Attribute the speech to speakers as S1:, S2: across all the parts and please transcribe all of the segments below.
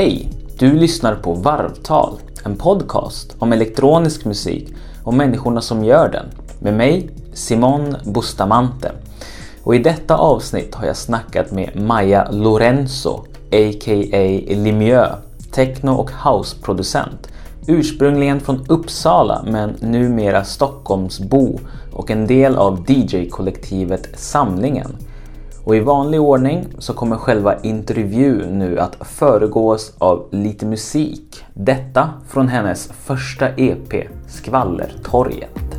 S1: Hej! Du lyssnar på Varvtal, en podcast om elektronisk musik och människorna som gör den. Med mig, Simon Bustamante. Och i detta avsnitt har jag snackat med Maja Lorenzo, a.k.a. Limieux, techno och houseproducent. Ursprungligen från Uppsala men numera Stockholmsbo och en del av DJ-kollektivet Samlingen. Och i vanlig ordning så kommer själva intervjun nu att föregås av lite musik. Detta från hennes första EP, Skvallertorget.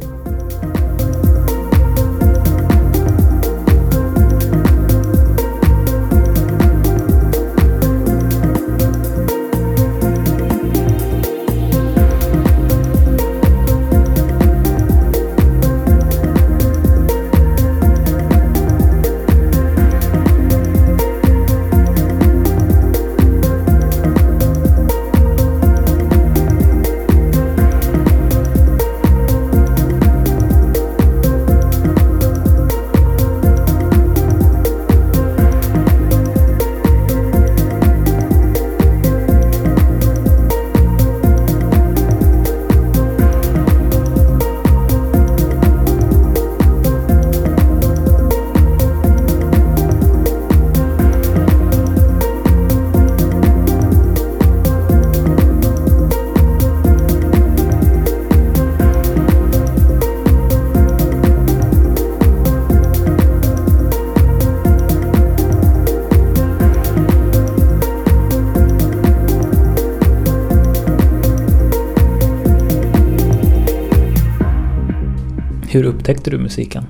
S2: Upptäckte du musiken?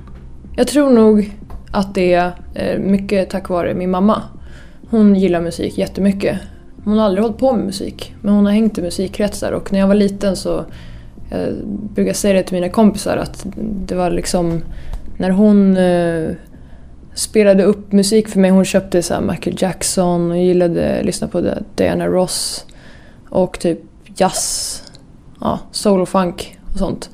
S3: Jag tror nog att det är eh, mycket tack vare min mamma. Hon gillar musik jättemycket. Hon har aldrig hållit på med musik, men hon har hängt i musikkretsar och när jag var liten så eh, jag brukar säga det till mina kompisar att det var liksom när hon eh, spelade upp musik för mig. Hon köpte så Michael Jackson och gillade att lyssna på Diana Ross och typ jazz, ja, soul och funk och sånt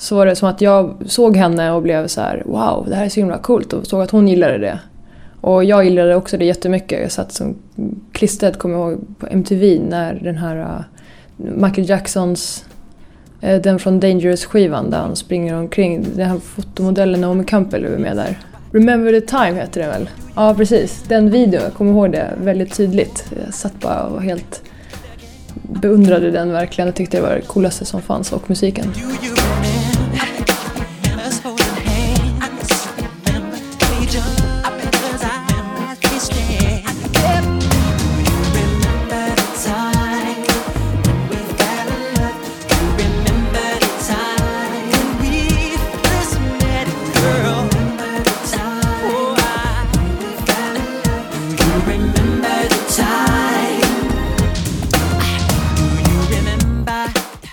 S3: så var det som att jag såg henne och blev så här: wow, det här är så himla coolt och såg att hon gillade det. Och jag gillade också det jättemycket. Jag satt som klistrad, kommer jag ihåg, på MTV när den här uh, Michael Jacksons, uh, den från Dangerous-skivan där han springer omkring, den här fotomodellen Naomi Campbell är med där. Remember the time heter den väl? Ja, precis. Den videon, jag kommer ihåg det väldigt tydligt. Jag satt bara och var helt beundrade den verkligen och tyckte det var det coolaste som fanns och musiken.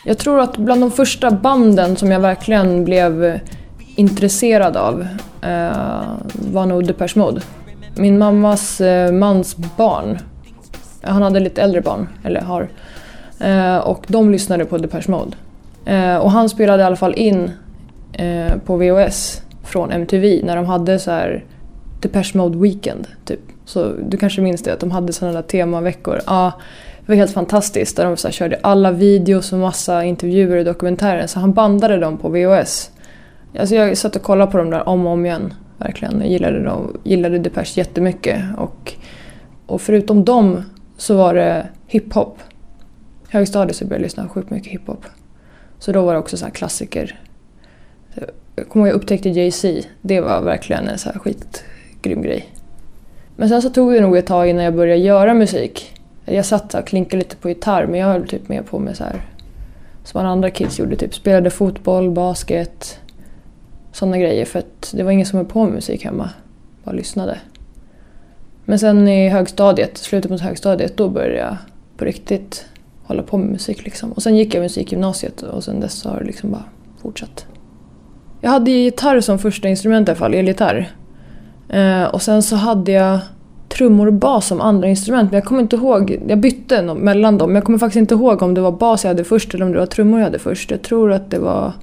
S3: Jag tror att bland de första banden som jag verkligen blev intresserad av eh, var nog Depeche Mode. Min mammas eh, mans barn, han hade lite äldre barn, eller har, eh, och de lyssnade på Depeche Mode. Eh, och han spelade i alla fall in eh, på VHS från MTV när de hade så här Depeche Mode Weekend, typ. Så du kanske minns det, att de hade sådana där temaveckor. Ah, det var helt fantastiskt där de så körde alla videos och massa intervjuer och dokumentärer. Så han bandade dem på VHS. Alltså jag satt och kollade på dem där om och om igen. Verkligen. Jag gillade, dem, gillade Depeche jättemycket. Och, och förutom dem så var det hiphop. I högstadiet så började jag lyssna sjukt mycket hiphop. Så då var det också så klassiker. Jag kommer ihåg jag upptäckte Jay-Z. Det var verkligen en så här skitgrym grej. Men sen så tog det nog ett tag innan jag började göra musik. Jag satt och klinkade lite på gitarr men jag höll typ mer på med så här som alla andra kids gjorde. Typ spelade fotboll, basket, sådana grejer. För att det var ingen som höll på med musik hemma. Bara lyssnade. Men sen i högstadiet, slutet mot högstadiet, då började jag på riktigt hålla på med musik. Liksom. Och sen gick jag musikgymnasiet och sen dess har det liksom bara fortsatt. Jag hade gitarr som första instrument i alla fall, elgitarr. Eh, och sen så hade jag trummor och bas som andra instrument. Men jag kommer inte ihåg, jag bytte mellan dem. Men jag kommer faktiskt inte ihåg om det var bas jag hade först eller om det var trummor jag hade först. Jag tror att det var...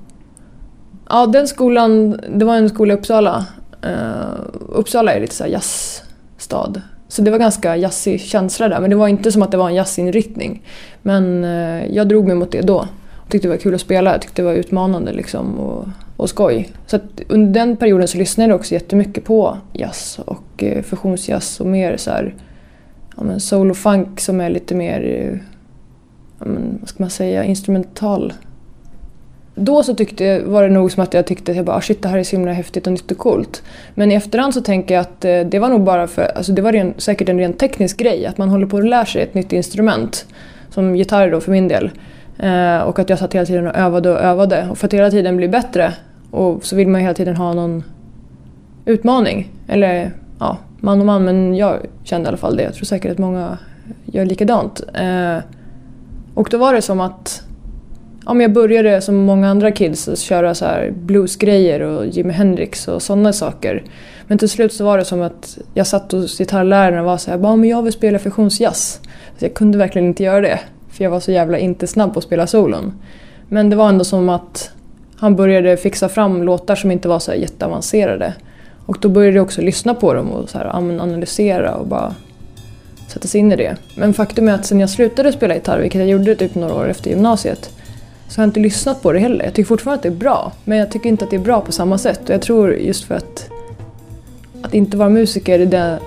S3: Ja, den skolan, det var en skola i Uppsala. Uh, Uppsala är lite såhär jazzstad. Så det var ganska jazzig känsla där, men det var inte som att det var en jazzinriktning. Men uh, jag drog mig mot det då. Jag tyckte det var kul att spela, jag tyckte det var utmanande liksom och, och skoj. Så att under den perioden så lyssnade jag också jättemycket på jazz och eh, fusionsjazz och mer så här, ja, men soul och funk som är lite mer, eh, ja, men, vad ska man säga, instrumental. Då så tyckte, var det nog som att jag tyckte att jag bara, ah, shit det här är så himla häftigt och nytt och coolt. Men i efterhand så tänker jag att eh, det var nog bara för, alltså det var ren, säkert en rent teknisk grej, att man håller på att lära sig ett nytt instrument. Som gitarr då för min del. Eh, och att jag satt hela tiden och övade och övade. Och för att hela tiden bli bättre och så vill man ju hela tiden ha någon utmaning. Eller ja, man och man, men jag kände i alla fall det. Jag tror säkert att många gör likadant. Eh, och då var det som att ja, men jag började som många andra kids att köra så här bluesgrejer och Jimi Hendrix och sådana saker. Men till slut så var det som att jag satt hos gitarrläraren och var så här, bara, men jag vill spela fusionsjazz. Så jag kunde verkligen inte göra det. För jag var så jävla inte snabb på att spela solon. Men det var ändå som att han började fixa fram låtar som inte var så jätteavancerade. Och då började jag också lyssna på dem och så här analysera och bara sätta sig in i det. Men faktum är att sen jag slutade spela gitarr, vilket jag gjorde typ några år efter gymnasiet, så har jag inte lyssnat på det heller. Jag tycker fortfarande att det är bra, men jag tycker inte att det är bra på samma sätt. Och jag tror just för att, att inte vara musiker i den,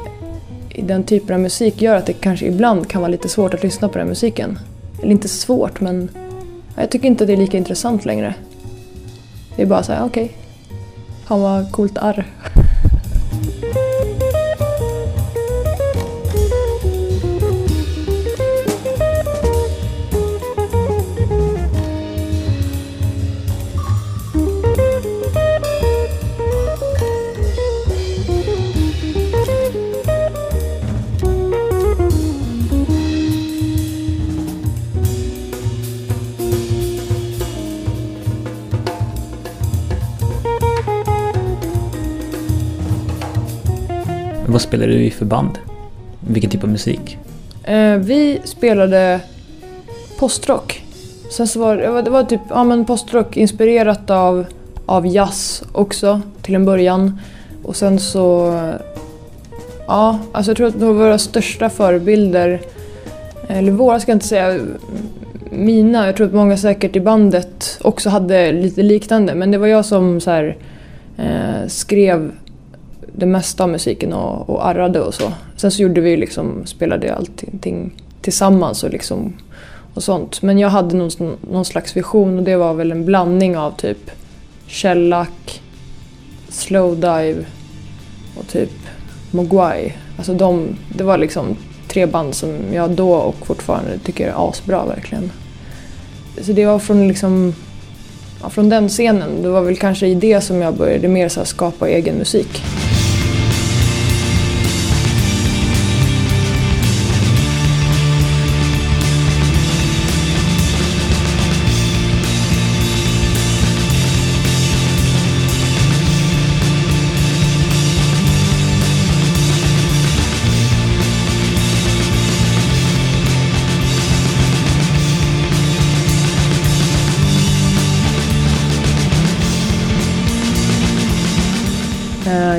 S3: i den typen av musik gör att det kanske ibland kan vara lite svårt att lyssna på den musiken. Eller inte svårt, men jag tycker inte att det är lika intressant längre. Det är bara så här, okej. Okay. Han var coolt arr.
S2: Vad spelade du i för band? Vilken typ av musik?
S3: Eh, vi spelade postrock. Sen så var det, det var typ ja, men postrock inspirerat av, av jazz också till en början. Och sen så... Ja, alltså jag tror att våra största förebilder, eller våra ska jag inte säga, mina, jag tror att många säkert i bandet också hade lite liknande. Men det var jag som så här, eh, skrev det mesta av musiken och, och arrade och så. Sen så gjorde vi liksom, spelade allting tillsammans och liksom och sånt. Men jag hade någon, någon slags vision och det var väl en blandning av typ Shellac, Slowdive och typ Mogwai. Alltså de, det var liksom tre band som jag då och fortfarande tycker är asbra verkligen. Så det var från liksom ja, från den scenen, det var väl kanske i det som jag började mer så skapa egen musik.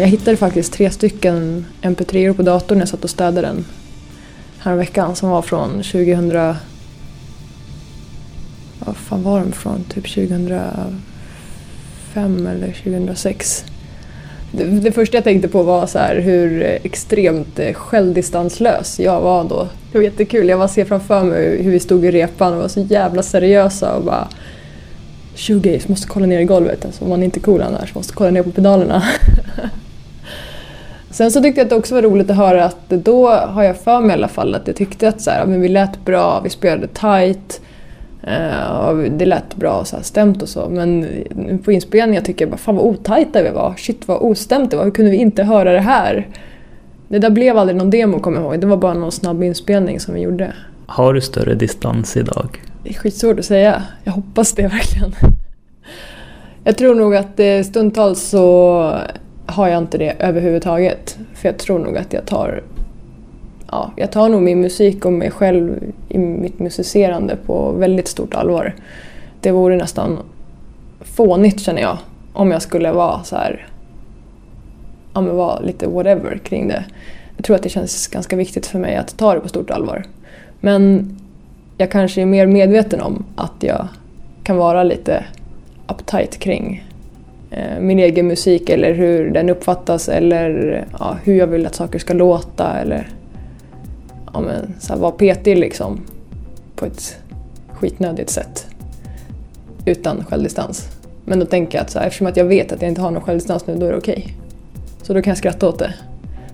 S3: Jag hittade faktiskt tre stycken mp3 på datorn när jag satt och städade den häromveckan som var från 2000... Vad fan var de från? Typ 2005 eller 2006. Det, det första jag tänkte på var så här hur extremt eh, självdistanslös jag var då. Det var jättekul. Jag bara ser framför mig hur vi stod i repan och var så jävla seriösa och bara shoegaze, måste kolla ner i golvet. Alltså, om man är inte är cool annars, måste kolla ner på pedalerna. Sen så tyckte jag att det också var roligt att höra att då har jag för mig i alla fall att jag tyckte att så här, men vi lät bra, vi spelade tight. Uh, och det lät bra så här, stämt och så men på inspelningen tycker jag bara fan vad otajta vi var. Shit vad ostämt det var, hur kunde vi inte höra det här? Det där blev aldrig någon demo kommer jag ihåg, det var bara någon snabb inspelning som vi gjorde.
S2: Har du större distans idag?
S3: Det är skitsvårt att säga, jag hoppas det verkligen. Jag tror nog att stundtals så har jag inte det överhuvudtaget. För jag tror nog att jag tar ja, jag tar nog min musik och mig själv i mitt musicerande på väldigt stort allvar. Det vore nästan fånigt känner jag om jag skulle vara så här, ja men vara lite whatever kring det. jag tror att det känns ganska viktigt för mig att ta det på stort allvar. Men jag kanske är mer medveten om att jag kan vara lite uptight kring Eh, min egen musik eller hur den uppfattas eller ja, hur jag vill att saker ska låta eller ja, men, så här, vara petig liksom på ett skitnödigt sätt utan självdistans. Men då tänker jag att så här, eftersom att jag vet att jag inte har någon självdistans nu, då är det okej. Okay. Så då kan jag skratta åt det.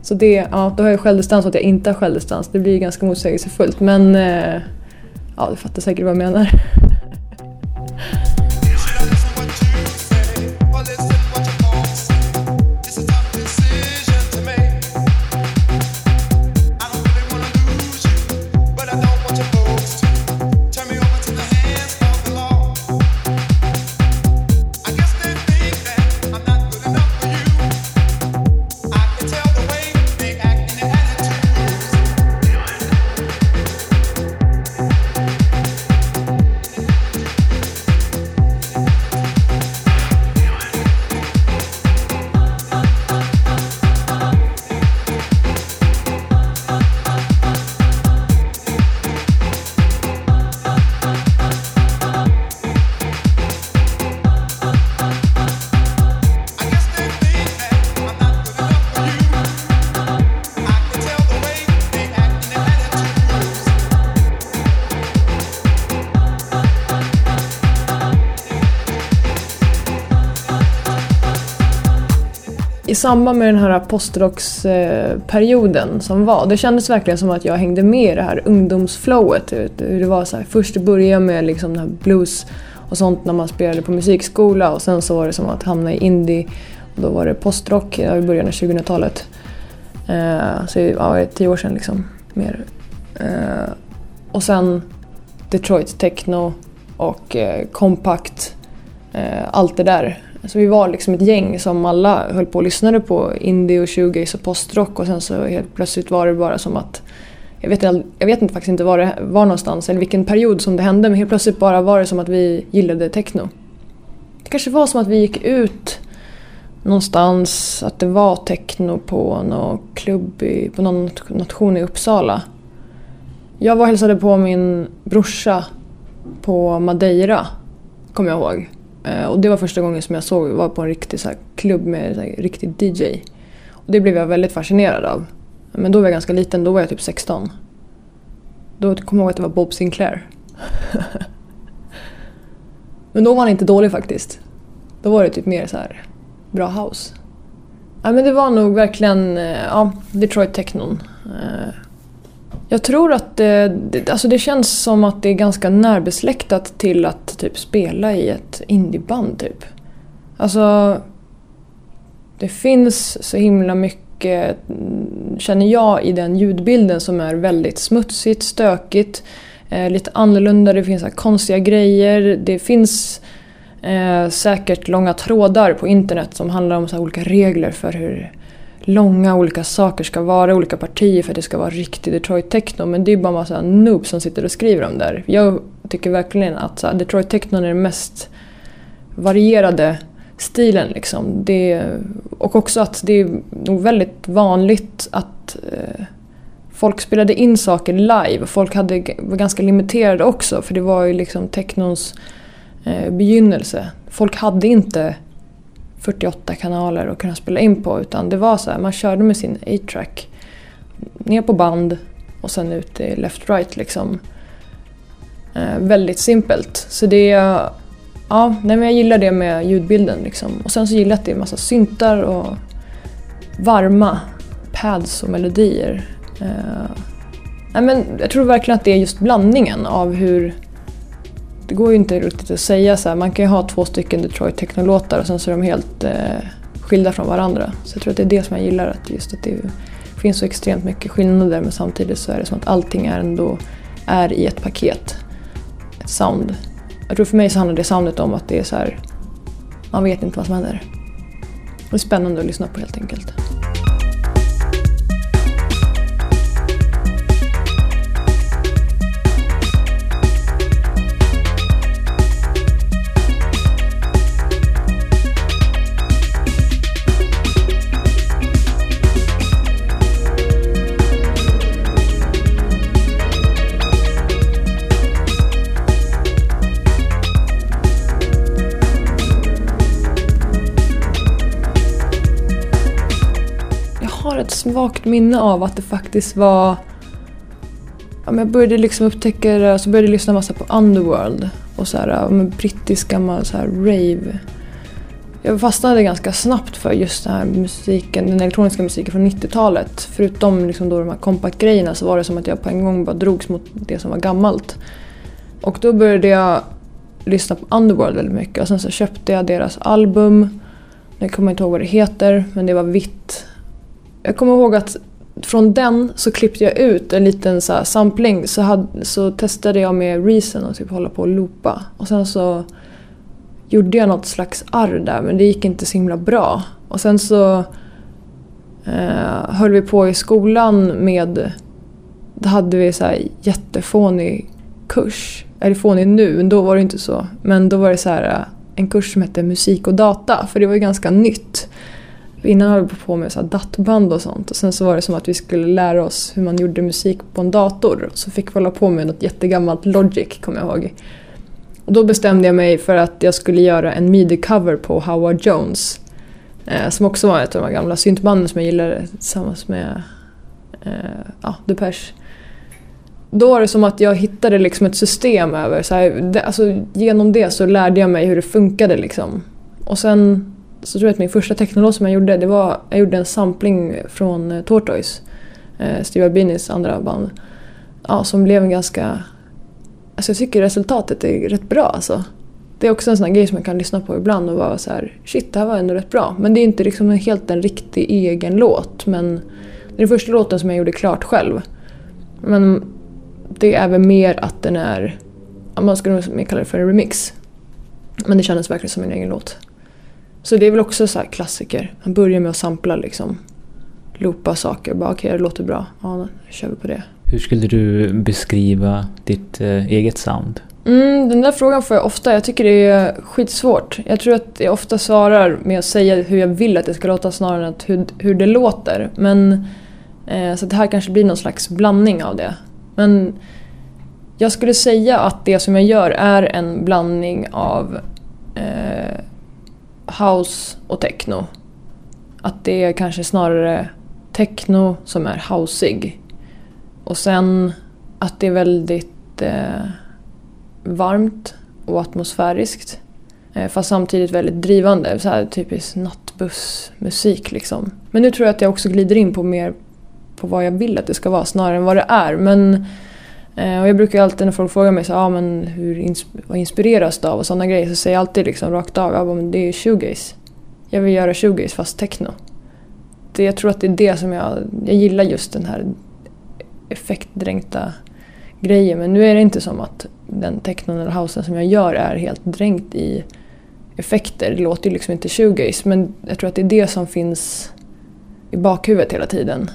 S3: Så det, ja, då har jag självdistans och att jag inte har självdistans. Det blir ganska motsägelsefullt men eh, ja, du fattar säkert vad jag menar. samband med den här postdocs-perioden som var, det kändes verkligen som att jag hängde med i det här ungdomsflowet. Hur det var så här, först började jag med liksom den här blues och sånt när man spelade på musikskola och sen så var det som att hamna i indie. Och då var det postrock i början av 2000-talet. Eh, så ja, det tio år sedan liksom. Mer. Eh, och sen Detroit techno och eh, compact. Eh, allt det där så vi var liksom ett gäng som alla höll på och lyssnade på indie och shoegaze och postrock och sen så helt plötsligt var det bara som att jag vet, jag vet faktiskt inte var det var någonstans eller vilken period som det hände men helt plötsligt bara var det som att vi gillade techno. Det kanske var som att vi gick ut någonstans, att det var techno på någon klubb i, på någon nation i Uppsala. Jag var och hälsade på min brorsa på Madeira, kommer jag ihåg. Eh, och det var första gången som jag såg, var på en riktig så här, klubb med en riktig DJ. Och det blev jag väldigt fascinerad av. Men då var jag ganska liten, då var jag typ 16. Då kommer jag ihåg att det var Bob Sinclair. men då var han inte dålig faktiskt. Då var det typ mer så här bra house. Ja, men det var nog verkligen eh, ja, Detroit Technon. Eh, jag tror att det, alltså det känns som att det är ganska närbesläktat till att typ spela i ett indieband typ. Alltså, det finns så himla mycket, känner jag, i den ljudbilden som är väldigt smutsigt, stökigt, eh, lite annorlunda, det finns här konstiga grejer, det finns eh, säkert långa trådar på internet som handlar om så olika regler för hur långa olika saker ska vara, olika partier för att det ska vara riktig Detroit techno. Men det är bara en massa noobs som sitter och skriver om det här. Jag tycker verkligen att så, Detroit techno är den mest varierade stilen. Liksom. Det, och också att det är nog väldigt vanligt att eh, folk spelade in saker live. Folk hade, var ganska limiterade också för det var ju liksom technons eh, begynnelse. Folk hade inte 48 kanaler att kunna spela in på utan det var så här, man körde med sin 8-track ner på band och sen ut i left-right liksom. Eh, väldigt simpelt. Så det Ja, nej, men jag gillar det med ljudbilden liksom. Och sen så gillar jag att det är massa syntar och varma pads och melodier. Eh, nej, men jag tror verkligen att det är just blandningen av hur det går ju inte riktigt att säga så här. Man kan ju ha två stycken Detroit Techno-låtar och sen så är de helt eh, skilda från varandra. Så jag tror att det är det som jag gillar, att just att det finns så extremt mycket skillnader men samtidigt så är det som att allting är ändå är i ett paket. Ett sound. Jag tror för mig så handlar det soundet om att det är så här, man vet inte vad som händer. Det är spännande att lyssna på helt enkelt. Svagt minne av att det faktiskt var... Ja, men jag började liksom upptäcka det, och så började jag lyssna massa på Underworld och så här, ja, brittisk gammal så här rave. Jag fastnade ganska snabbt för just den här musiken, den elektroniska musiken från 90-talet. Förutom liksom då de här compact-grejerna så var det som att jag på en gång bara drogs mot det som var gammalt. Och då började jag lyssna på Underworld väldigt mycket och sen så köpte jag deras album. Jag kommer inte ihåg vad det heter, men det var vitt. Jag kommer ihåg att från den så klippte jag ut en liten så här sampling. Så, hade, så testade jag med Reason och typ hålla på och loopa. Och sen så gjorde jag något slags arr där men det gick inte så himla bra. Och sen så eh, höll vi på i skolan med... Då hade vi så här jättefånig kurs. Eller fånig nu, men då var det inte så. Men då var det så här eh, en kurs som hette musik och data, för det var ju ganska nytt. Innan höll vi på med så här och sånt och sen så var det som att vi skulle lära oss hur man gjorde musik på en dator. Så fick vi hålla på med något jättegammalt Logic, kommer jag ihåg. Och då bestämde jag mig för att jag skulle göra en midi-cover på Howard Jones. Eh, som också var ett av de gamla syntbanden som jag gillade tillsammans med eh, ja, Depeche. Då var det som att jag hittade liksom ett system över, så här, det, alltså, genom det så lärde jag mig hur det funkade liksom. Och sen så tror jag att min första technolåt som jag gjorde, det var, jag gjorde en sampling från eh, Tortoise, eh, Steve Albinis andra band. Ja, som blev en ganska Alltså jag tycker resultatet är rätt bra alltså. Det är också en sån här grej som man kan lyssna på ibland och vara så här, shit det här var ändå rätt bra. Men det är inte liksom helt en riktig egen låt. Men det är den första låten som jag gjorde klart själv. Men det är väl mer att den är, man skulle nog kalla det för en remix. Men det kändes verkligen som en egen låt. Så det är väl också så klassiker. Man börjar med att sampla liksom. Loopa saker. Bara okej, okay, det låter bra. Ja, då kör vi på det.
S2: Hur skulle du beskriva ditt eh, eget sound?
S3: Mm, den där frågan får jag ofta. Jag tycker det är skitsvårt. Jag tror att jag ofta svarar med att säga hur jag vill att det ska låta snarare än hur, hur det låter. Men, eh, så det här kanske blir någon slags blandning av det. Men jag skulle säga att det som jag gör är en blandning av eh, house och techno. Att det är kanske snarare techno som är houseig och sen att det är väldigt eh, varmt och atmosfäriskt. Eh, fast samtidigt väldigt drivande. Så här typisk nattbussmusik liksom. Men nu tror jag att jag också glider in på mer på vad jag vill att det ska vara snarare än vad det är. Men, Eh, och jag brukar alltid när folk frågar mig så, ah, men hur ins vad inspireras du av och sådana grejer så säger jag alltid liksom rakt av att men det är shoegaze. Jag vill göra shoegaze fast techno. Det, jag tror att det är det som jag, jag gillar just den här effektdränkta grejen Men nu är det inte som att den technon eller housen som jag gör är helt dränkt i effekter. Det låter ju liksom inte shoegaze men jag tror att det är det som finns i bakhuvudet hela tiden.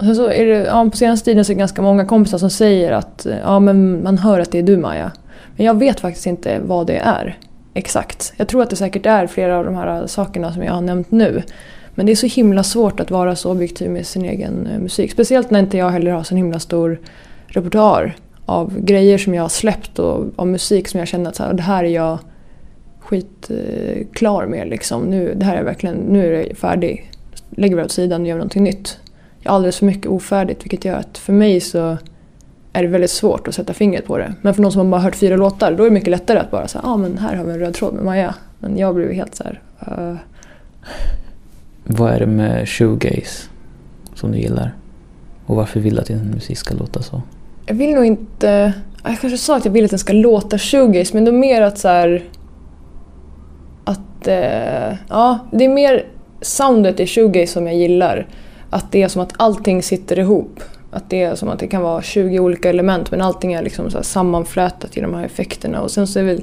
S3: Sen så är det, ja, på senaste tiden så är det ganska många kompisar som säger att ja, men man hör att det är du Maja. Men jag vet faktiskt inte vad det är exakt. Jag tror att det säkert är flera av de här sakerna som jag har nämnt nu. Men det är så himla svårt att vara så objektiv med sin egen eh, musik. Speciellt när inte jag heller har så himla stor repertoar av grejer som jag har släppt och av musik som jag känner att så här, det här är jag skitklar eh, med. Liksom. Nu, det här är verkligen, nu är det färdig. Lägger vi åt sidan och gör någonting nytt. Jag har alldeles för mycket ofärdigt vilket gör att för mig så är det väldigt svårt att sätta fingret på det. Men för någon som har bara hört fyra låtar då är det mycket lättare att bara säga ah, men här har vi en röd tråd med Maja. Men jag blev helt så här, uh,
S2: vad är det med shoegaze som du gillar? Och varför vill du att din musik ska låta så?
S3: Jag vill nog inte... Jag kanske sa att jag vill att den ska låta shoegaze, men det är mer att så här, Att... Eh, ja, det är mer soundet i shoegaze som jag gillar. Att det är som att allting sitter ihop. Att det är som att det kan vara 20 olika element men allting är liksom så sammanflätat i de här effekterna. Och sen så är väl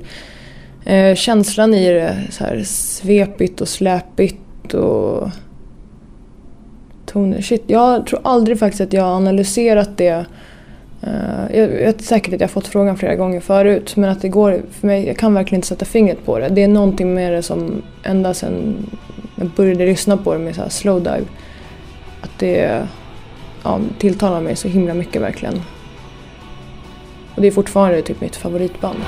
S3: eh, känslan i det så här svepigt och släpigt och toner. Shit, jag tror aldrig faktiskt att jag har analyserat det. Uh, jag är säker att jag har fått frågan flera gånger förut men att det går för mig, jag kan verkligen inte sätta fingret på det. Det är någonting med det som ända sedan jag började lyssna på det med så här slow dive. Att det ja, tilltalar mig så himla mycket verkligen. Och det är fortfarande typ mitt favoritband.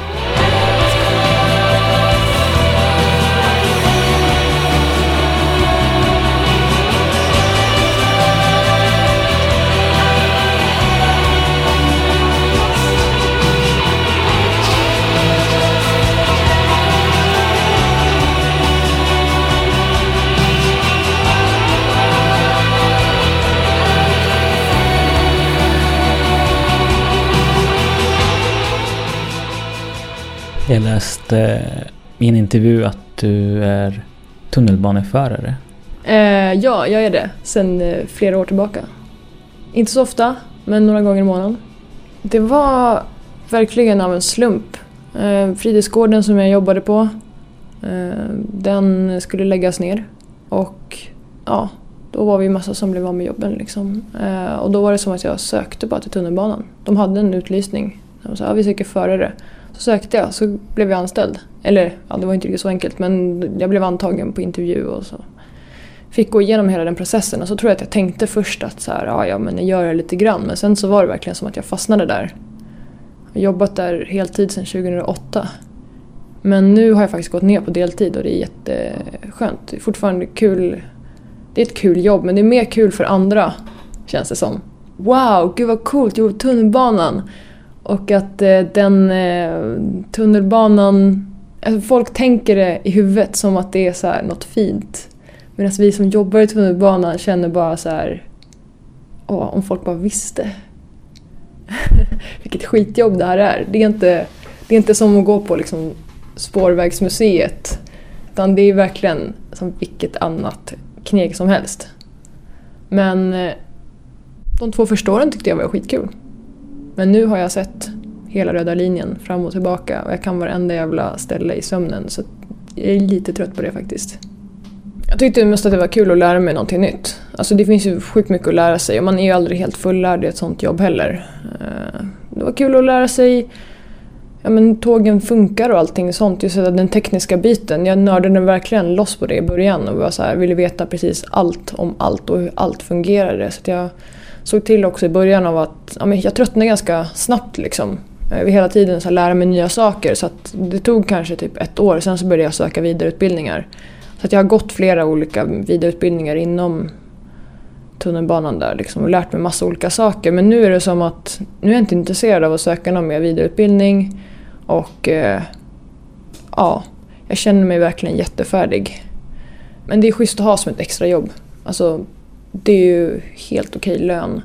S2: Jag läste i en intervju att du är tunnelbaneförare.
S3: Eh, ja, jag är det. Sedan eh, flera år tillbaka. Inte så ofta, men några gånger i månaden. Det var verkligen av en slump. Eh, fritidsgården som jag jobbade på, eh, den skulle läggas ner. Och ja, då var vi massa som blev av med jobben. Liksom. Eh, och då var det som att jag sökte bara till tunnelbanan. De hade en utlysning. De sa ja, vi söker förare. Så sökte jag, så blev jag anställd. Eller ja, det var inte riktigt så enkelt men jag blev antagen på intervju och så fick gå igenom hela den processen. Och så tror jag att jag tänkte först att så här, ja, ja, men jag gör det lite grann. Men sen så var det verkligen som att jag fastnade där. Jag har jobbat där heltid sedan 2008. Men nu har jag faktiskt gått ner på deltid och det är jätteskönt. Det är fortfarande kul. Det är ett kul jobb men det är mer kul för andra känns det som. Wow, gud vad coolt, jo tunnelbanan. Och att eh, den eh, tunnelbanan, alltså folk tänker det i huvudet som att det är så här något fint. Medan vi som jobbar i tunnelbanan känner bara så här, åh, om folk bara visste. Vilket skitjobb det här är. Det är inte, det är inte som att gå på liksom Spårvägsmuseet. Utan det är verkligen som vilket annat kneg som helst. Men eh, de två första åren tyckte jag var skitkul. Men nu har jag sett hela röda linjen fram och tillbaka och jag kan varenda jävla ställe i sömnen så jag är lite trött på det faktiskt. Jag tyckte mest att det var kul att lära mig någonting nytt. Alltså det finns ju sjukt mycket att lära sig och man är ju aldrig helt fullärd i ett sånt jobb heller. Eh, det var kul att lära sig ja, men tågen funkar och allting sånt. Just den tekniska biten. Jag nördade verkligen loss på det i början och var så här, ville veta precis allt om allt och hur allt fungerade. Så jag såg till också i början av att ja, men jag tröttnade ganska snabbt. Liksom. Eh, jag vill hela tiden så lära mig nya saker så det tog kanske typ ett år. Sen så började jag söka vidareutbildningar. Så att jag har gått flera olika vidareutbildningar inom tunnelbanan där liksom, och lärt mig massa olika saker. Men nu är det som att nu är jag inte intresserad av att söka någon mer vidareutbildning. Och eh, ja, jag känner mig verkligen jättefärdig. Men det är schysst att ha som ett extrajobb. Alltså, det är ju helt okej lön.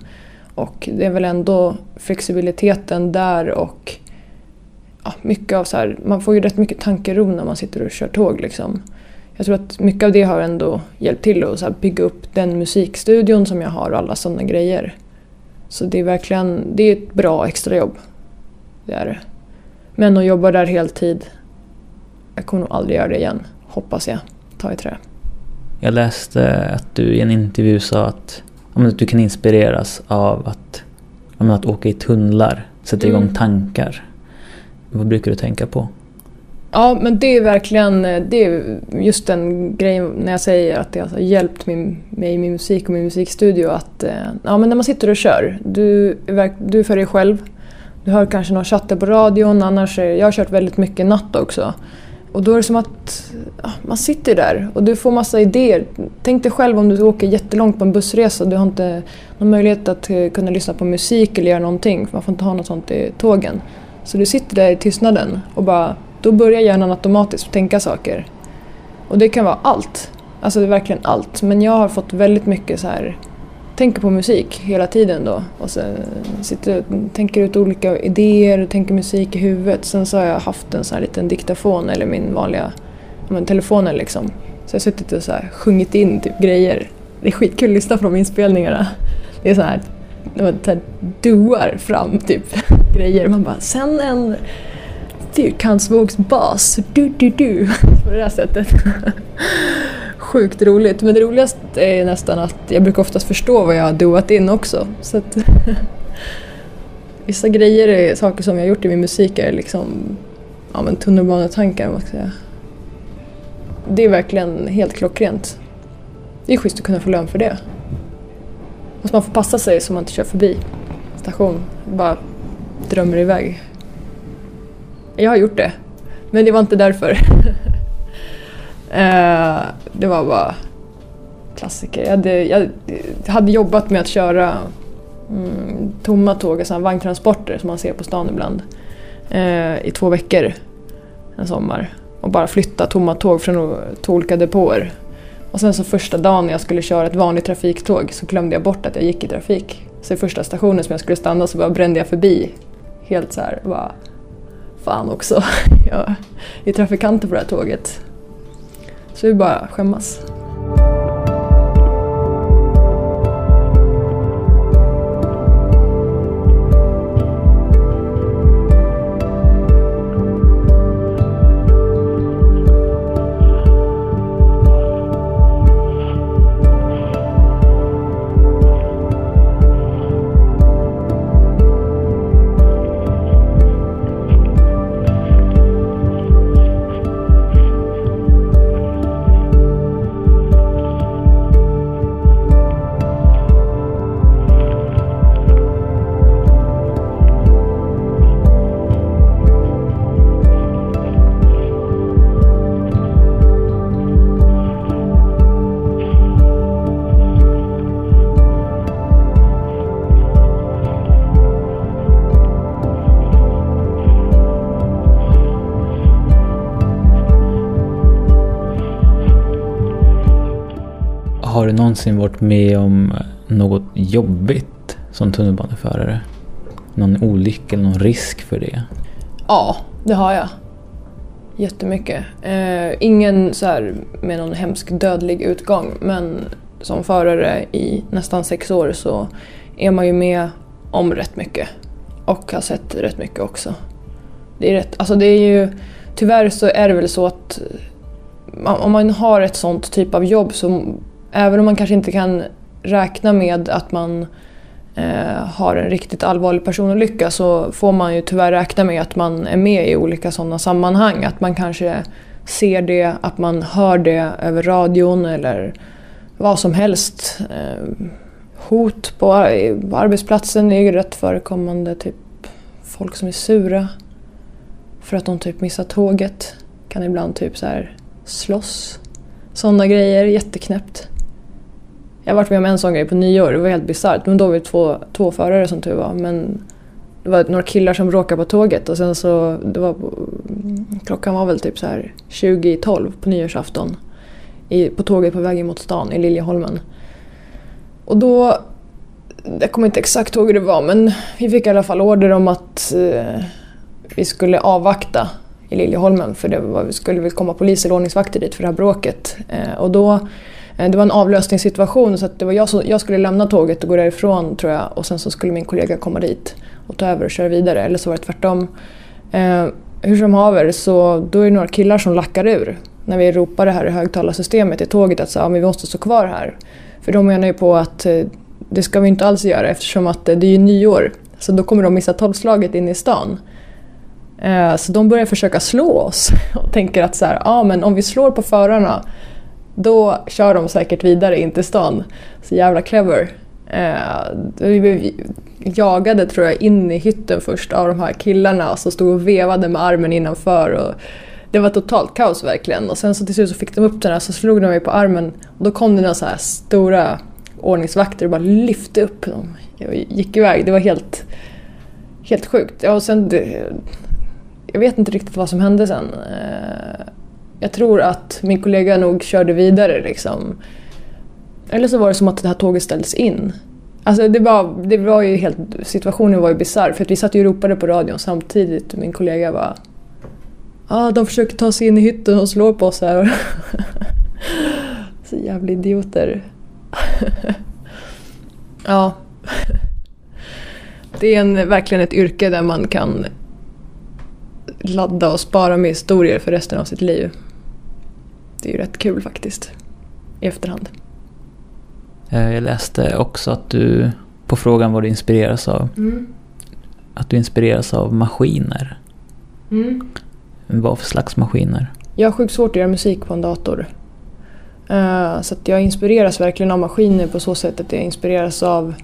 S3: Och det är väl ändå flexibiliteten där och ja, mycket av så här, man får ju rätt mycket tankero när man sitter och kör tåg liksom. Jag tror att mycket av det har ändå hjälpt till att så bygga upp den musikstudion som jag har och alla sådana grejer. Så det är verkligen, det är ett bra extrajobb. Det är det. Men att jobba där heltid, jag kommer nog aldrig göra det igen, hoppas jag. Ta i trä.
S2: Jag läste att du i en intervju sa att, att du kan inspireras av att, att åka i tunnlar, sätta igång mm. tankar. Vad brukar du tänka på?
S3: Ja, men det är verkligen det är just den grejen när jag säger att det har hjälpt mig i min musik och min musikstudio. Att, eh, ja, men när man sitter och kör, du, du är för dig själv. Du hör kanske någon chatter på radion, annars är, jag har kört väldigt mycket natt också. Och då är det som att ja, man sitter där och du får massa idéer. Tänk dig själv om du åker jättelångt på en bussresa och du har inte någon möjlighet att eh, kunna lyssna på musik eller göra någonting. Man får inte ha något sånt i tågen. Så du sitter där i tystnaden och bara då börjar hjärnan automatiskt tänka saker. Och det kan vara allt. Alltså det är verkligen allt. Men jag har fått väldigt mycket så här tänker på musik hela tiden då. Och sen sitter och tänker ut olika idéer och tänker musik i huvudet. Sen så har jag haft en sån här liten diktafon eller min vanliga men, telefonen liksom. Så jag har suttit och så här sjungit in typ grejer. Det är skitkul att lyssna på de inspelningarna. Det är så här, det duar fram typ grejer. Man bara, sen en fyrkantsvågsbas, du du du, på det där sättet. Sjukt roligt, men det roligaste är nästan att jag brukar oftast förstå vad jag har doat in också. Så att Vissa grejer är saker som jag har gjort i min musik är liksom ja, men tunnelbanetankar, vad ska jag säga. Det är verkligen helt klockrent. Det är schysst att kunna få lön för det. Måste man får passa sig så man inte kör förbi station. Bara drömmer iväg. Jag har gjort det. Men det var inte därför. Eh, det var bara klassiker. Jag hade, jag hade jobbat med att köra mm, tomma tåg, alltså vagntransporter som man ser på stan ibland. Eh, I två veckor en sommar. Och bara flytta tomma tåg från två olika depåer. Och sen så första dagen när jag skulle köra ett vanligt trafiktåg så glömde jag bort att jag gick i trafik. Så i första stationen som jag skulle stanna så bara brände jag förbi. Helt så här, bara Fan också, jag är trafikanter på det här tåget. Så vi bara skämmas.
S2: Har du någonsin varit med om eh, något jobbigt som tunnelbaneförare? Någon olycka eller någon risk för det?
S3: Ja, det har jag. Jättemycket. Eh, ingen så här med någon hemsk dödlig utgång men som förare i nästan sex år så är man ju med om rätt mycket. Och har sett rätt mycket också. Det är rätt, alltså det är ju, tyvärr så är det väl så att eh, om man har ett sånt typ av jobb så även om man kanske inte kan räkna med att man eh, har en riktigt allvarlig personolycka så får man ju tyvärr räkna med att man är med i olika sådana sammanhang. Att man kanske ser det, att man hör det över radion eller vad som helst. Eh, hot på på arbetsplatsen är ju rätt förekommande. Typ folk som är sura för att de typ missar tåget. Kan ibland typ så här slåss. Sådana grejer, jätteknäppt. Jag har varit med om en sån grej på nyår, det var helt bisarrt. Men då var vi två, två förare som tur var. Men det var några killar som bråkade på tåget och sen så, det var, klockan var väl typ så här 20 i 12 på nyårsafton. I, på tåget på väg mot stan i Liljeholmen. Och då, jag kommer inte exakt ihåg hur det var men vi fick i alla fall order om att eh, vi skulle avvakta i Liljeholmen för det var, skulle väl komma polis eller ordningsvakter dit för det här bråket. Eh, och då, Eh, det var en avlösningssituation så att det var jag, som, jag skulle lämna tåget och gå därifrån tror jag och sen så skulle min kollega komma dit och ta över och köra vidare eller så var det tvärtom. Eh, hur som haver så då är det några killar som lackar ur när vi ropar det här i högtalarsystemet i tåget att så, ja, men vi måste stå kvar här. För de menar ju på att eh, det ska vi inte alls göra eftersom att eh, det är ju nyår. Så då kommer de missa tolvslaget in i stan. Eh, Så de börjar försöka slå oss och tänker att så här, ja, men om vi slår på förarna då kör de säkert vidare in till stan. Så jävla clever. Eh, Vi blev jagade tror jag in i hytten först av de här killarna som stod och vevade med armen innanför. Och det var totalt kaos verkligen. Och sen så till slut så fick de upp den här så slog de mig på armen och då kom det några så här stora ordningsvakter och bara lyfte upp dem. Jag gick iväg. Det var helt, helt sjukt. Ja, och sen, jag vet inte riktigt vad som hände sen. Eh, jag tror att min kollega nog körde vidare liksom. Eller så var det som att det här tåget ställdes in. Alltså det var, det var ju helt, situationen var ju bisarr för att vi satt ju och ropade på radion samtidigt och min kollega var Ja, ah, de försöker ta sig in i hytten och slår på oss här. Så jävla idioter. ja. Det är en, verkligen ett yrke där man kan ladda och spara med historier för resten av sitt liv. Det är ju rätt kul faktiskt. I efterhand.
S2: Eh, Jag läste också att du, på frågan vad du inspireras av, att du inspireras av maskiner.
S3: Mm.
S2: Vad för slags maskiner?
S3: Jag har sjukt svårt att göra musik på en dator. Eh, så att jag inspireras verkligen av maskiner på så sätt att jag inspireras av...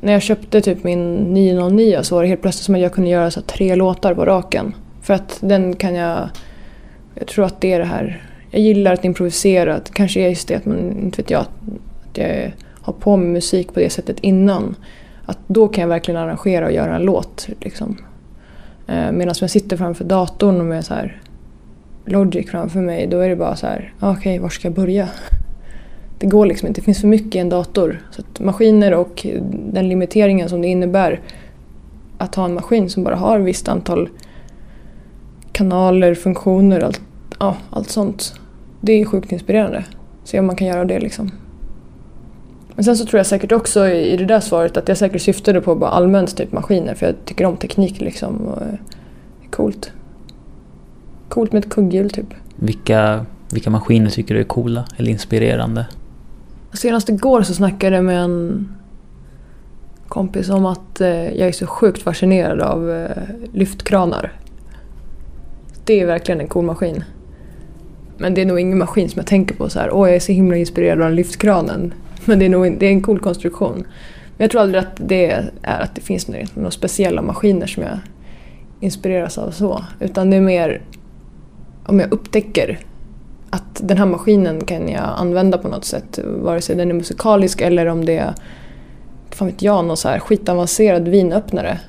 S3: När jag köpte typ min 909 så var det helt plötsligt som att jag kunde göra så tre låtar på raken. För att den kan jag... Jag tror att det är det här... Jag gillar att improvisera. Det kanske är just det att man, inte vet jag, att jag har på mig musik på det sättet innan. Att då kan jag verkligen arrangera och göra en låt. Liksom. Eh, Medan jag sitter framför datorn och med så här Logic framför mig, då är det bara så här, okej, okej, var ska jag börja? Det går liksom inte, det finns för mycket i en dator. Så att maskiner och den limiteringen som det innebär att ha en maskin som bara har ett visst antal kanaler, funktioner, allt, ja, allt sånt. Det är sjukt inspirerande. Se om man kan göra det liksom. Men sen så tror jag säkert också i det där svaret att jag säkert syftade på bara allmänt typ maskiner för jag tycker om teknik liksom. Och det är coolt. Coolt med ett kugghjul typ.
S2: Vilka, vilka maskiner tycker du är coola eller inspirerande?
S3: Senast igår så snackade jag med en kompis om att eh, jag är så sjukt fascinerad av eh, lyftkranar. Det är verkligen en cool maskin. Men det är nog ingen maskin som jag tänker på så här, åh jag är så himla inspirerad av den lyftkranen. Men det är, nog, det är en cool konstruktion. Men jag tror aldrig att det är att det finns några speciella maskiner som jag inspireras av så. Utan det är mer om jag upptäcker att den här maskinen kan jag använda på något sätt. Vare sig den är musikalisk eller om det är fan vet jag, någon så här skitavancerad vinöppnare.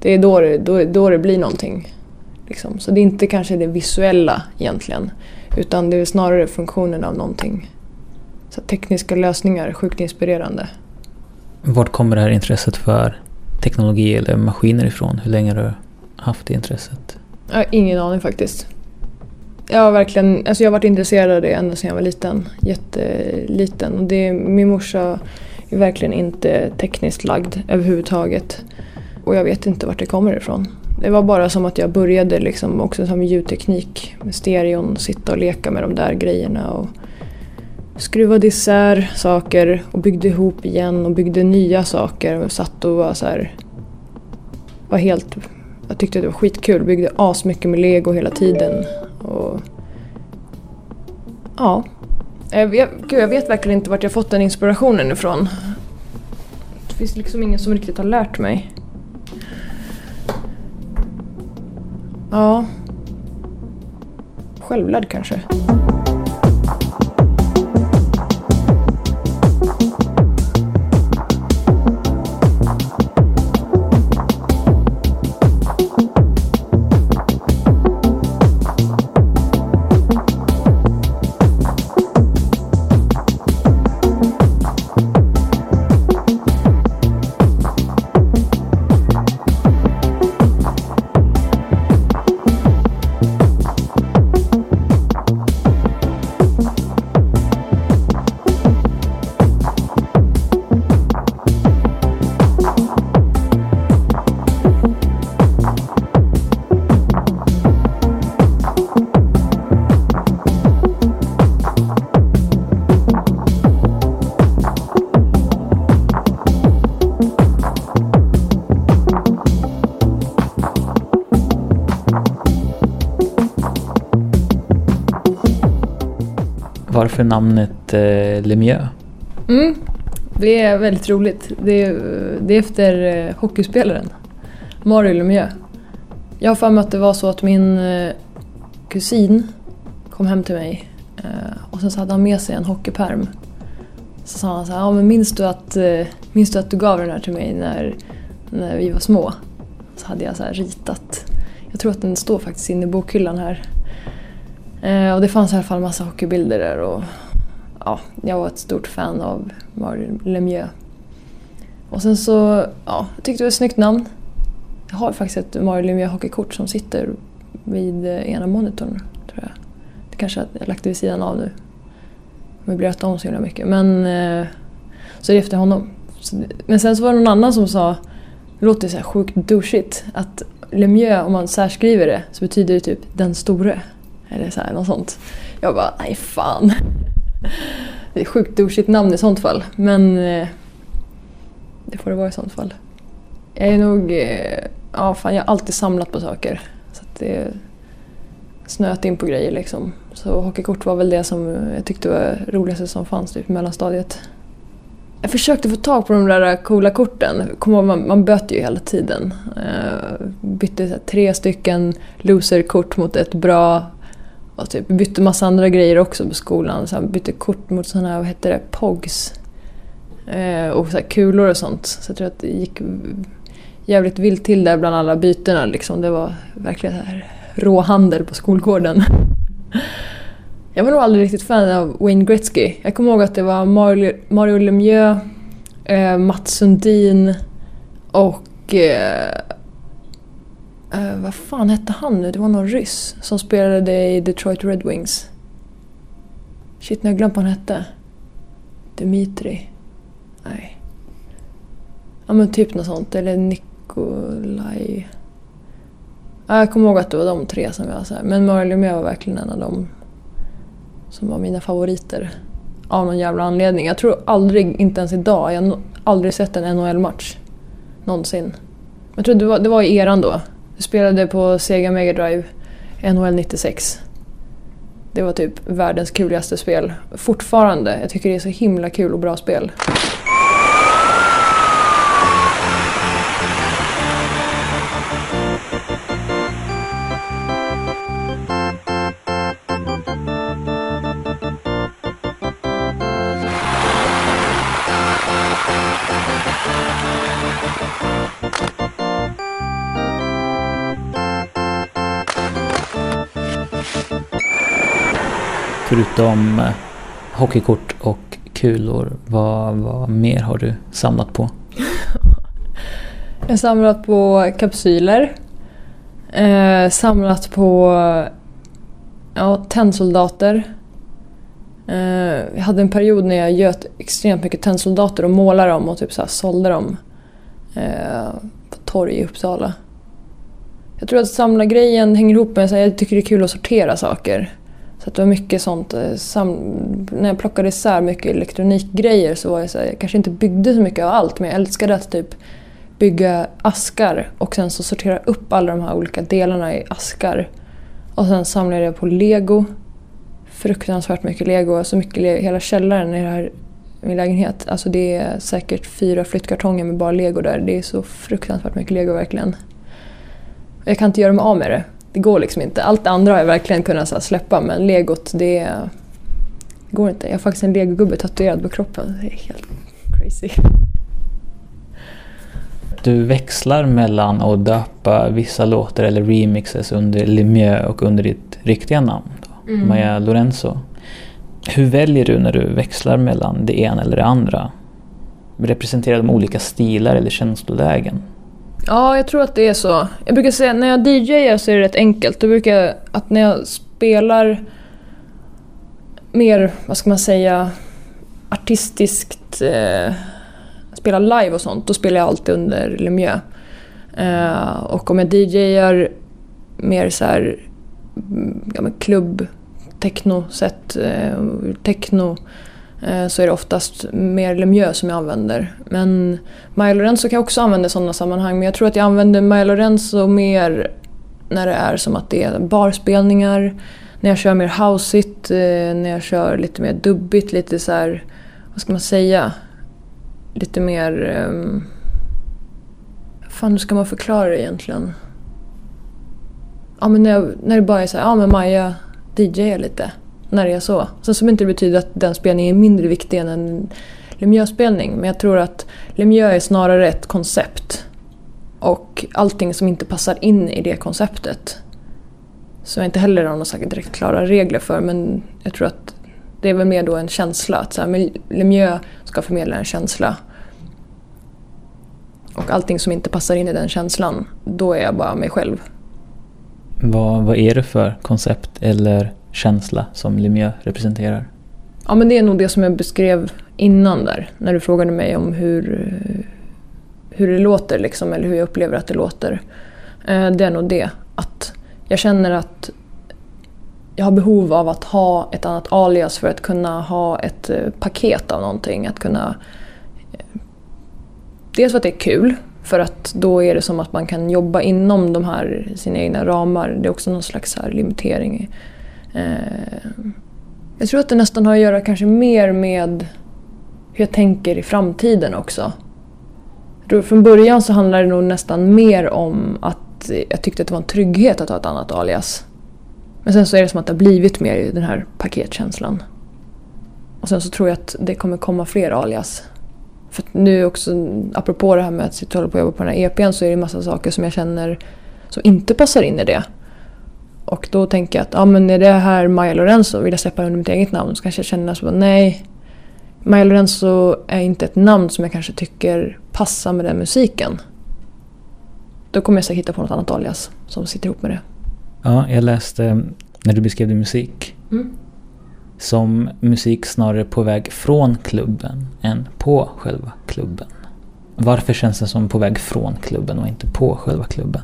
S3: Det är då det, då, då det blir någonting. Liksom. Så det är inte kanske det visuella egentligen. Utan det är snarare funktionen av någonting. Så tekniska lösningar sjukt inspirerande.
S2: Vart kommer det här intresset för teknologi eller maskiner ifrån? Hur länge har du haft det intresset?
S3: Jag har ingen aning faktiskt. Jag har verkligen, alltså jag har varit intresserad av det ända sedan jag var liten. Jätteliten. Och det, min morsa är verkligen inte tekniskt lagd överhuvudtaget. Och jag vet inte vart det kommer ifrån. Det var bara som att jag började liksom också som ljudteknik med stereon, sitta och leka med de där grejerna och skruvade isär saker och byggde ihop igen och byggde nya saker och satt och var så här, var helt, jag tyckte det var skitkul, byggde asmycket med lego hela tiden. Och, ja, jag vet, gud, jag vet verkligen inte vart jag fått den inspirationen ifrån. Det finns liksom ingen som riktigt har lärt mig. Ja. Självlärd kanske.
S2: Varför namnet eh, Lemieux?
S3: Mm, det är väldigt roligt. Det är, det är efter eh, hockeyspelaren Mario Lemieux. Jag har för mig att det var så att min eh, kusin kom hem till mig eh, och sen så hade han med sig en hockeyperm. Så sa han så här, ja men minns du att, eh, minns du, att du gav den här till mig när, när vi var små? Så hade jag så här ritat. Jag tror att den står faktiskt inne i bokhyllan här. Eh, och det fanns i alla fall massa hockeybilder där och ja, jag var ett stort fan av Mario Lemieux. Och sen så, ja, jag tyckte det var ett snyggt namn. Jag har faktiskt ett Mario Lemieux hockeykort som sitter vid eh, ena monitorn, tror jag. Det kanske jag har lagt det vid sidan av nu. Möblerat om så himla mycket. Men, eh, så är det efter honom. Men sen så var det någon annan som sa, det låter så här sjukt douchigt, att Lemieux, om man särskriver det, så betyder det typ den store. Eller så här, något sånt. Jag bara, nej fan. Det är sjukt douchigt namn i sånt fall. Men eh, det får det vara i sånt fall. Jag är nog... Eh, ja, fan, jag har alltid samlat på saker. Så att det snöat in på grejer liksom. Så hockeykort var väl det som jag tyckte var roligaste som fanns typ, i mellanstadiet. Jag försökte få tag på de där coola korten. Kom ihåg, man, man böt ju hela tiden. Uh, bytte här, tre stycken loserkort mot ett bra och typ bytte massa andra grejer också på skolan. Så bytte kort mot sådana här, vad hette det, POGs. Eh, och så kulor och sånt. Så jag tror att det gick jävligt vilt till där bland alla bytena. Liksom. Det var verkligen här råhandel på skolgården. jag var nog aldrig riktigt fan av Wayne Gretzky. Jag kommer ihåg att det var Mario, Mario Lemieux, eh, Mats Sundin och och... Eh, Uh, vad fan hette han nu? Det var någon ryss som spelade i Detroit Red Wings. Shit, nu har jag glömt vad han hette. Dimitri. Nej. Ja men typ något sånt. Eller Nikolaj. Ja, jag kommer ihåg att det var de tre som jag så här. Men Mario Lemieux var verkligen en av dem som var mina favoriter. Av någon jävla anledning. Jag tror aldrig, inte ens idag, jag har aldrig sett en NHL-match. Någonsin. Jag tror det var, det var i eran då. Du spelade på Sega Mega Drive NHL 96. Det var typ världens kuligaste spel. Fortfarande. Jag tycker det är så himla kul och bra spel.
S2: Förutom eh, hockeykort och kulor, vad, vad mer har du samlat på?
S3: jag har samlat på kapsyler. Eh, samlat på ja, tennsoldater. Eh, jag hade en period när jag göt extremt mycket tennsoldater och målade dem och typ så här sålde dem eh, på torg i Uppsala. Jag tror att samla grejen hänger ihop med att jag tycker det är kul att sortera saker. Så det var mycket sånt. Eh, sam, när jag plockade isär mycket elektronikgrejer så var jag så här, jag kanske inte byggde så mycket av allt men jag älskade att typ bygga askar och sen så sortera upp alla de här olika delarna i askar. Och sen samlade jag på lego. Fruktansvärt mycket lego. Alltså mycket lego. Hela källaren i det här, min lägenhet. Alltså det är säkert fyra flyttkartonger med bara lego där. Det är så fruktansvärt mycket lego verkligen. Jag kan inte göra mig av med det det går liksom inte. Allt det andra har jag verkligen kunnat så släppa men legot det, går inte. Jag har faktiskt en legogubbe tatuerad på kroppen. Det är helt crazy.
S2: Du växlar mellan att döpa vissa låtar eller remixes under Lemieux och under ditt riktiga namn, då, mm. Maja Lorenzo. Hur väljer du när du växlar mellan det ena eller det andra? Representerar de olika stilar eller känslolägen?
S3: Ja, jag tror att det är så. Jag brukar säga när jag DJar så är det rätt enkelt. Då brukar jag, att när jag spelar mer, vad ska man säga, artistiskt, eh, spelar live och sånt, då spelar jag alltid under Lemieux. Eh, och om jag DJar mer så här, mm, ja, klubb, techno-set, eh, techno Eh, Eh, så är det oftast mer Lemieux som jag använder. Men Maja Lorenzo kan jag också använda i sådana sammanhang men jag tror att jag använder Maja Lorenzo mer när det är som att det är barspelningar, när jag kör mer houseigt, eh, när jag kör lite mer dubbigt, lite så här, vad ska man säga, lite mer... Um, fan, hur ska man förklara det egentligen? Ja, men när, jag, när det bara är så här, ja men Maja DJar lite när det är så. Sen som inte betyder att den spelningen är mindre viktig än en Lemieux-spelning. Men jag tror att Lemieux är snarare ett koncept. Och allting som inte passar in i det konceptet. Som jag inte heller har några direkt klara regler för. Men jag tror att det är väl mer då en känsla. Att så här, Lemieux ska förmedla en känsla. Och allting som inte passar in i den känslan, då är jag bara mig själv.
S2: Vad, vad är det för koncept eller känsla som Lemieux representerar?
S3: Ja, men det är nog det som jag beskrev innan där, när du frågade mig om hur, hur det låter, liksom, eller hur jag upplever att det låter. Eh, det är nog det, att jag känner att jag har behov av att ha ett annat alias för att kunna ha ett eh, paket av någonting. Att kunna... Eh, dels för att det är kul, för att då är det som att man kan jobba inom de här sina egna ramar. Det är också någon slags här limitering Eh, jag tror att det nästan har att göra kanske mer med hur jag tänker i framtiden också. Från början så handlade det nog nästan mer om att jag tyckte att det var en trygghet att ha ett annat alias. Men sen så är det som att det har blivit mer den här paketkänslan. Och sen så tror jag att det kommer komma fler alias. För nu också, apropå det här med att sitta och hålla på och jobba på den här EPn så är det en massa saker som jag känner som inte passar in i det. Och då tänker jag att ja, men är det här Maja Lorenzo, vill jag släppa under mitt eget namn? Så kanske jag känner så nej. Maja Lorenzo är inte ett namn som jag kanske tycker passar med den musiken. då kommer jag säkert hitta på något annat alias som sitter ihop med det.
S2: Ja, jag läste när du beskrev din musik
S3: Mm.
S2: som musik snarare på väg från klubben än på själva klubben. Varför känns det som på väg från klubben och inte på själva klubben?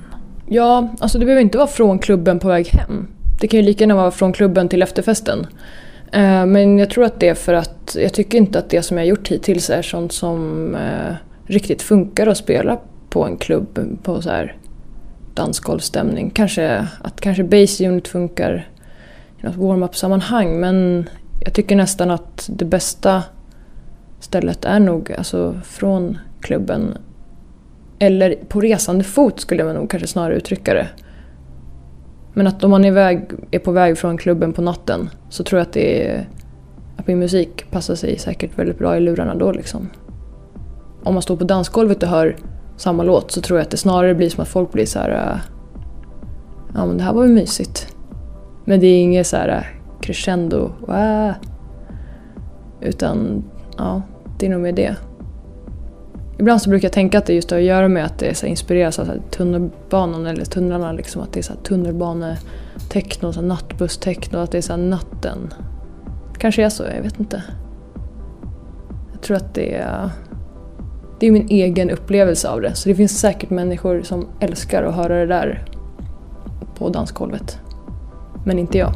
S3: Ja, alltså det behöver inte vara från klubben på väg hem. Det kan ju lika gärna vara från klubben till efterfesten. Eh, men jag tror att det är för att jag tycker inte att det som jag har gjort hittills är sånt som eh, riktigt funkar att spela på en klubb på så här dansgolvstämning. Kanske att kanske Base Unit funkar i något warm-up-sammanhang men jag tycker nästan att det bästa stället är nog alltså från klubben eller på resande fot skulle jag nog kanske snarare uttrycka det. Men att om man är, väg, är på väg från klubben på natten så tror jag att det är, att min musik passar sig säkert väldigt bra i lurarna då liksom. Om man står på dansgolvet och hör samma låt så tror jag att det snarare blir som att folk blir så här. Äh, ja men det här var ju mysigt. Men det är inget så här äh, crescendo. Wow. Utan ja, det är nog mer det. Ibland så brukar jag tänka att det just har att göra med att det så inspireras av så här tunnelbanan eller tunnlarna. Liksom, att det är så här tunnelbanetechno, så här nattbusstechno, att det är så här natten. Kanske är så, jag vet inte. Jag tror att det är, det är min egen upplevelse av det. Så det finns säkert människor som älskar att höra det där på dansgolvet. Men inte jag.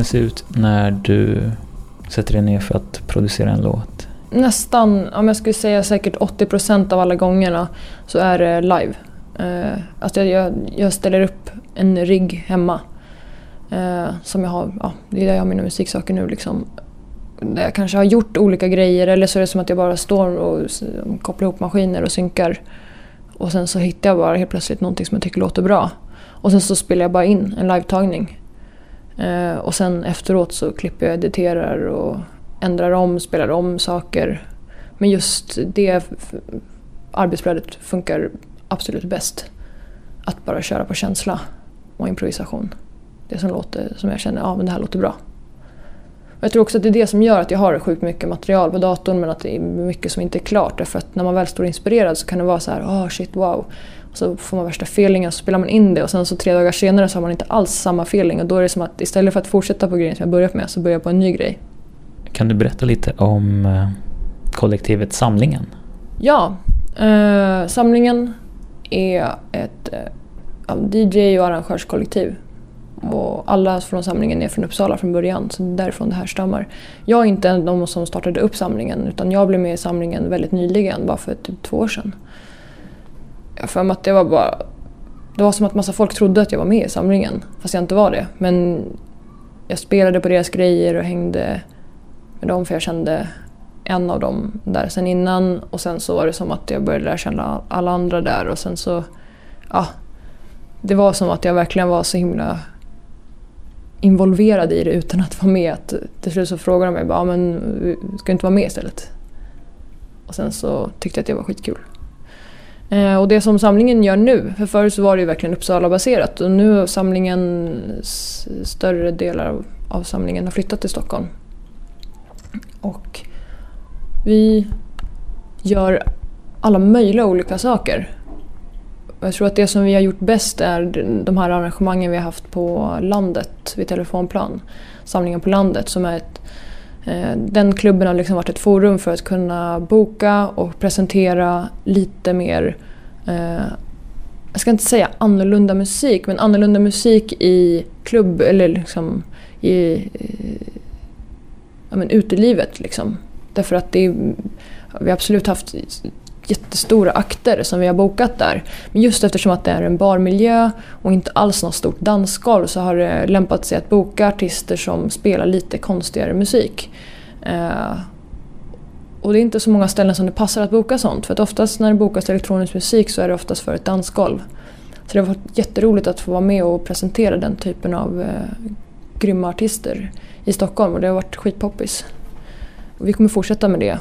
S2: Det se ut när du sätter dig ner för att producera en låt?
S3: Nästan, om jag skulle säga säkert 80% av alla gångerna så är det live. Eh, alltså jag, jag, ställer upp en rigg hemma. Eh, som jag har, ja, det är där jag har mina musiksaker nu liksom. Där jag kanske har gjort olika grejer eller så är det som att jag bara står och kopplar ihop maskiner och synkar. Och sen så hittar jag bara helt plötsligt någonting som jag tycker låter bra. Och sen så spelar jag bara in en live-tagning. Eh, och sen efteråt så klipper jag, editerar och ändrar om, spelar om saker. Men just det f- arbetsflödet funkar absolut bäst. Att bara köra på känsla och improvisation. Det som låter, som jag känner, ja men det här låter bra. Och jag tror också att det är det som gör att jag har sjukt mycket material på datorn men att det är mycket som inte är klart. Därför att när man väl står inspirerad så kan det vara så här, åh shit wow. Och så får man värsta feelingen så spelar man in det och sen så tre dagar senare så har man inte alls samma feeling och då är det som att istället för att fortsätta på grejen som jag börjat med så börjar jag på en ny grej.
S2: Kan du berätta lite om eh, kollektivet Samlingen?
S3: Ja, eh, samlingen är ett eh, DJ och arrangörskollektiv. Och alla från samlingen är från Uppsala från början, så det är därifrån det här stammar. Jag är inte en av de som startade upp samlingen, utan jag blev med i samlingen väldigt nyligen, bara för typ två år sedan. Jag har för mig att det var bara... Det var som att massa folk trodde att jag var med i samlingen, fast jag inte var det. Men jag spelade på deras grejer och hängde med dem för jag kände en av dem där sen innan och sen så var det som att jag började lära känna alla andra där och sen så, ja. Det var som att jag verkligen var så himla involverad i det utan att vara med. Att till slut så frågade de mig bara, men ska du inte vara med istället? Och sen så tyckte jag att det var skitkul. Eh, och det som samlingen gör nu, för förut så var det ju verkligen Uppsala-baserat och nu har samlingen, större delar av, av samlingen har flyttat till Stockholm. Och vi gör alla möjliga olika saker. Jag tror att det som vi har gjort bäst är de här arrangemangen vi har haft på landet vid Telefonplan. Samlingen på landet som är ett eh, den klubben har liksom varit ett forum för att kunna boka och presentera lite mer eh, jag ska inte säga annorlunda musik, men annorlunda musik i klubb eller liksom i ja, men utelivet. Liksom. Därför att det är, vi har absolut haft jättestora akter som vi har bokat där. Men just eftersom att det är en barmiljö och inte alls något stort dansgolv så har det lämpat sig att boka artister som spelar lite konstigare musik. Eh, och det är inte så många ställen som det passar att boka sånt för att oftast när det bokas elektronisk musik så är det oftast för ett dansgolv. Så det har varit jätteroligt att få vara med och presentera den typen av eh, grymma artister i Stockholm och det har varit skitpoppis. Och vi kommer fortsätta med det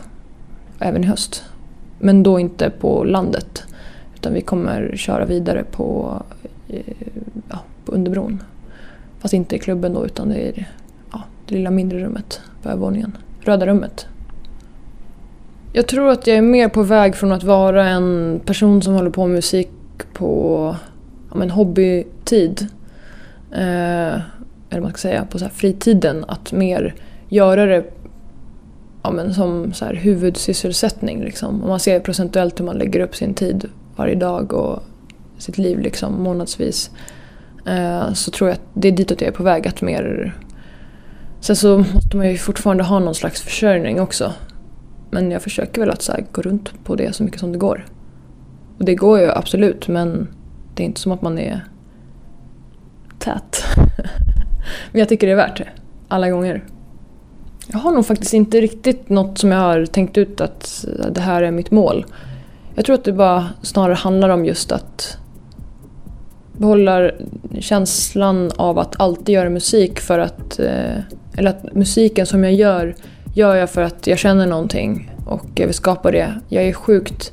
S3: även i höst. Men då inte på landet. Utan vi kommer köra vidare på, eh, ja, på underbron. Fast inte i klubben då utan det är ja, det lilla mindre rummet på övervåningen. Röda rummet. Jag tror att jag är mer på väg från att vara en person som håller på med musik på ja, men hobbytid. Eh, eller man ska säga, på så fritiden. Att mer göra det ja, men som så här huvudsysselsättning. Liksom. Om man ser procentuellt hur man lägger upp sin tid varje dag och sitt liv liksom, månadsvis. Eh, så tror jag att det är ditåt jag är på väg. att mer... Sen så måste man ju fortfarande ha någon slags försörjning också. Men jag försöker väl att så här, gå runt på det så mycket som det går. Och det går ju absolut men det är inte som att man är tät. men jag tycker det är värt det. Alla gånger. Jag har nog faktiskt inte riktigt något som jag har tänkt ut att det här är mitt mål. Jag tror att det bara snarare handlar om just att behålla känslan av att alltid göra musik för att... Eh, eller att musiken som jag gör, gör jag för att jag känner någonting och jag vill skapa det. Jag är sjukt...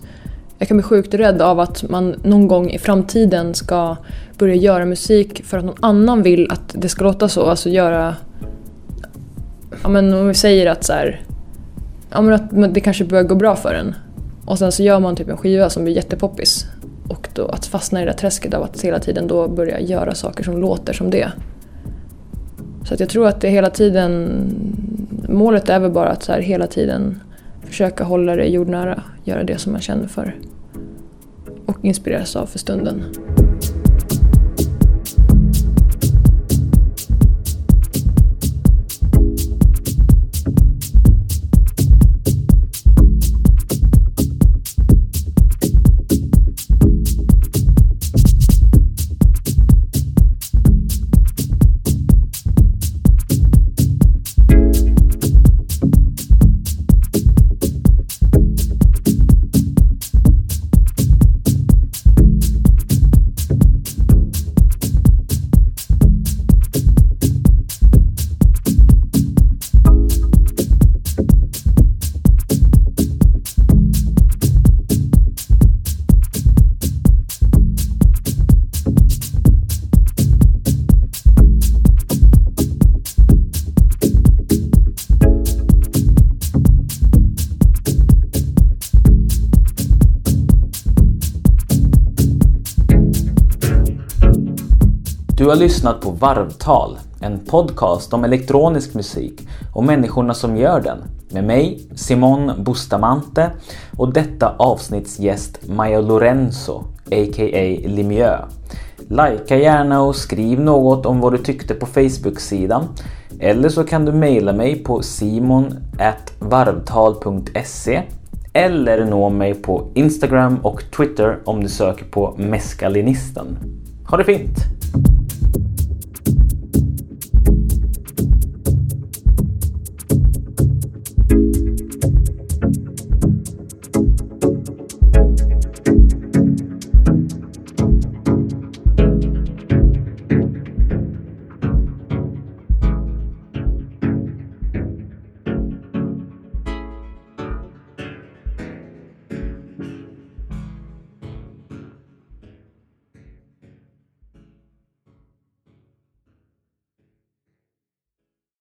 S3: Jag kan bli sjukt rädd av att man någon gång i framtiden ska börja göra musik för att någon annan vill att det ska låta så. Alltså göra ja, men om vi säger att, så här, ja, men att det kanske börjar gå bra för en och sen så gör man typ en skiva som blir jättepoppis och då att fastna i det där träsket av att hela tiden då börja göra saker som låter som det. Så att jag tror att det hela tiden, målet är väl bara att så här hela tiden försöka hålla det jordnära, göra det som man känner för och inspireras av för stunden.
S1: Du har lyssnat på Varvtal, en podcast om elektronisk musik och människorna som gör den. Med mig, Simon Bustamante och detta avsnitts gäst Maja Lorenzo, a.k.a. Limieux. Lajka gärna och skriv något om vad du tyckte på Facebook-sidan. Eller så kan du mejla mig på simon.varvtal.se eller nå mig på Instagram och Twitter om du söker på Meskalinisten. Ha det fint!